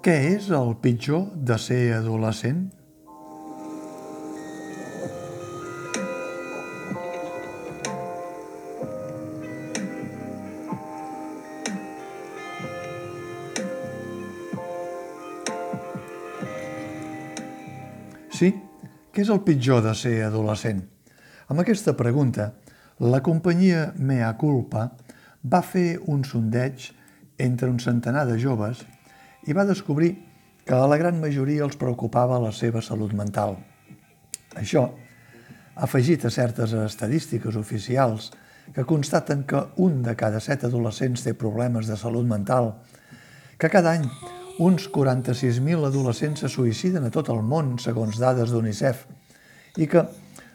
Què és el pitjor de ser adolescent? Sí, què és el pitjor de ser adolescent? Amb aquesta pregunta, la companyia Mea Culpa va fer un sondeig entre un centenar de joves i va descobrir que a la gran majoria els preocupava la seva salut mental. Això, afegit a certes estadístiques oficials que constaten que un de cada set adolescents té problemes de salut mental, que cada any uns 46.000 adolescents se suïciden a tot el món, segons dades d'UNICEF, i que,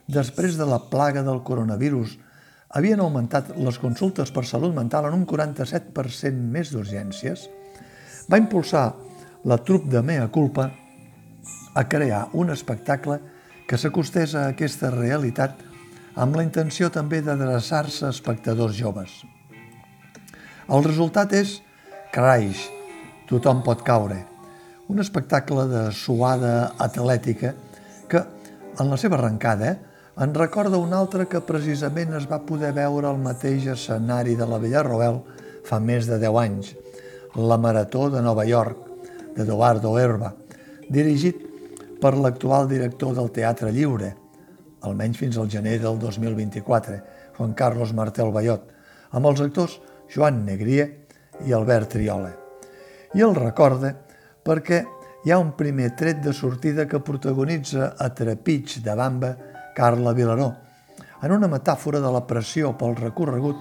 després de la plaga del coronavirus, havien augmentat les consultes per salut mental en un 47% més d'urgències, va impulsar la trup de Mea Culpa a crear un espectacle que s'acostés a aquesta realitat amb la intenció també d'adreçar-se a espectadors joves. El resultat és Craix, tothom pot caure, un espectacle de suada atlètica que, en la seva arrencada, en recorda un altre que precisament es va poder veure al mateix escenari de la Villarroel fa més de 10 anys, la Marató de Nova York, d'Eduardo Herba, dirigit per l'actual director del Teatre Lliure, almenys fins al gener del 2024, Juan Carlos Martel Bayot, amb els actors Joan Negrier i Albert Triola. I el recorda perquè hi ha un primer tret de sortida que protagonitza a trepig de bamba Carla Vilaró, en una metàfora de la pressió pel recorregut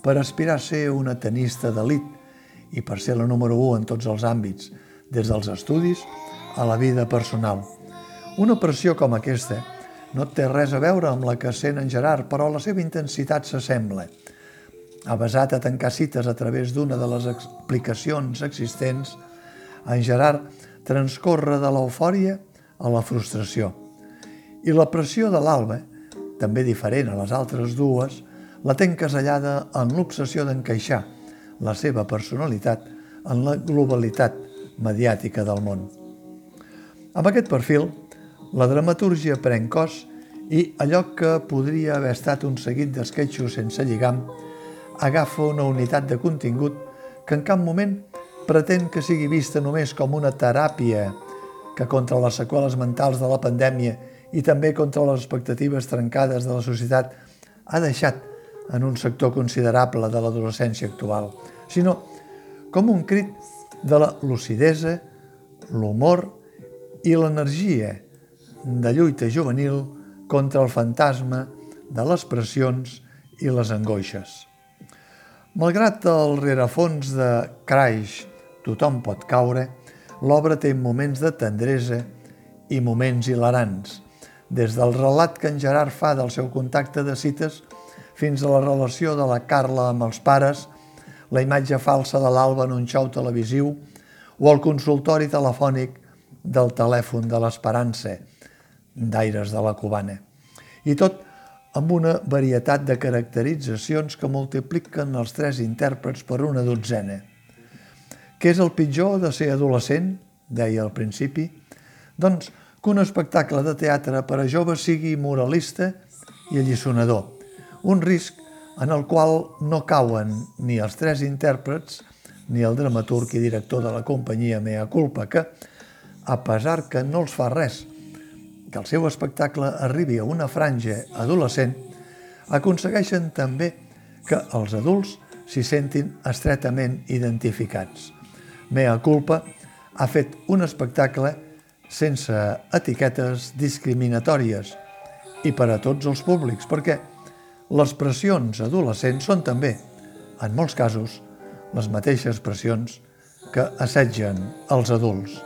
per aspirar a ser una tenista d'elit i per ser la número 1 en tots els àmbits, des dels estudis a la vida personal. Una pressió com aquesta no té res a veure amb la que sent en Gerard, però la seva intensitat s'assembla. Ha basat a tancar cites a través d'una de les explicacions existents, en Gerard transcorre de l'eufòria a la frustració. I la pressió de l'Alba, també diferent a les altres dues, la té encasellada en l'obsessió d'encaixar, la seva personalitat en la globalitat mediàtica del món. Amb aquest perfil, la dramatúrgia pren cos i allò que podria haver estat un seguit d'esquetxos sense lligam agafa una unitat de contingut que en cap moment pretén que sigui vista només com una teràpia que contra les seqüeles mentals de la pandèmia i també contra les expectatives trencades de la societat ha deixat en un sector considerable de l'adolescència actual, sinó com un crit de la lucidesa, l'humor i l'energia de lluita juvenil contra el fantasma de les pressions i les angoixes. Malgrat el rerefons de Craix, tothom pot caure, l'obra té moments de tendresa i moments hilarants, des del relat que en Gerard fa del seu contacte de cites fins a la relació de la Carla amb els pares, la imatge falsa de l'Alba en un xou televisiu o el consultori telefònic del telèfon de l'Esperança, d'aires de la Cubana. I tot amb una varietat de caracteritzacions que multipliquen els tres intèrprets per una dotzena. Què és el pitjor de ser adolescent? deia al principi. Doncs que un espectacle de teatre per a joves sigui moralista i allisonador, un risc en el qual no cauen ni els tres intèrprets ni el dramaturg i director de la companyia Mea Culpa, que, a pesar que no els fa res que el seu espectacle arribi a una franja adolescent, aconsegueixen també que els adults s'hi sentin estretament identificats. Mea Culpa ha fet un espectacle sense etiquetes discriminatòries i per a tots els públics, perquè les pressions adolescents són també, en molts casos, les mateixes pressions que assetgen els adults.